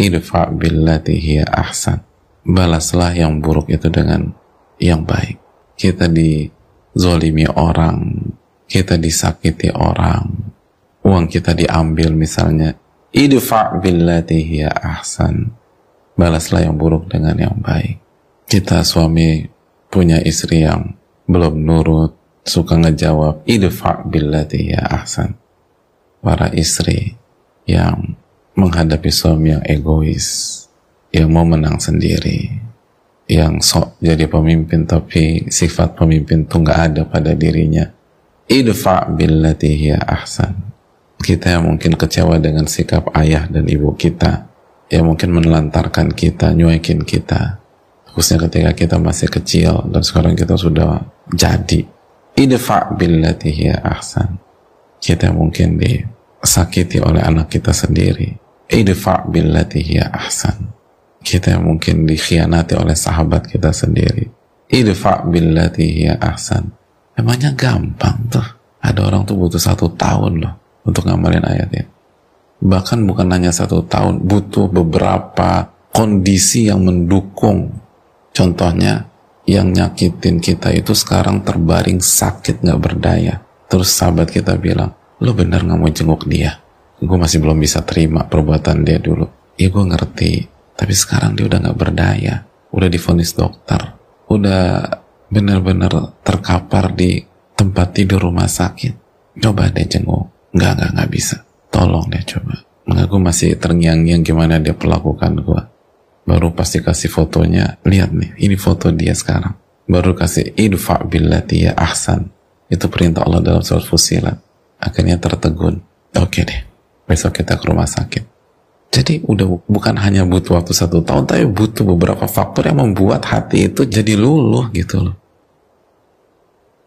idfa billati hiya ahsan. Balaslah yang buruk itu dengan yang baik. Kita dizolimi orang kita disakiti orang uang kita diambil misalnya. Idfa billati hiya ahsan. Balaslah yang buruk dengan yang baik. Kita suami punya istri yang belum nurut suka ngejawab idfa billati hiya ahsan. Para istri yang menghadapi suami yang egois, yang mau menang sendiri, yang sok jadi pemimpin tapi sifat pemimpin itu nggak ada pada dirinya. Idfa billati hiya ahsan. Kita yang mungkin kecewa dengan sikap ayah dan ibu kita, yang mungkin menelantarkan kita, nyuekin kita, khususnya ketika kita masih kecil dan sekarang kita sudah jadi. Idfa billati hiya ahsan. Kita mungkin disakiti oleh anak kita sendiri, idfa billati hiya ahsan. Kita mungkin dikhianati oleh sahabat kita sendiri. Idfa billati hiya ahsan. Emangnya gampang tuh ada orang tuh butuh satu tahun loh untuk ngamalin ayat ini bahkan bukan hanya satu tahun butuh beberapa kondisi yang mendukung. Contohnya yang nyakitin kita itu sekarang terbaring sakit nggak berdaya. Terus sahabat kita bilang lo benar nggak mau jenguk dia gue masih belum bisa terima perbuatan dia dulu. Ya gue ngerti. Tapi sekarang dia udah nggak berdaya. Udah difonis dokter. Udah benar-benar terkapar di tempat tidur rumah sakit. Coba deh jenguk nggak nggak nggak bisa. Tolong deh coba. Enggak, gue masih terngiang-ngiang gimana dia perlakukan gue baru pasti kasih fotonya lihat nih ini foto dia sekarang. Baru kasih idfa billati ya ahsan. Itu perintah Allah dalam surat fusilat akhirnya tertegun. Oke okay deh besok kita ke rumah sakit. Jadi udah bukan hanya butuh waktu satu tahun, tapi butuh beberapa faktor yang membuat hati itu jadi luluh gitu loh.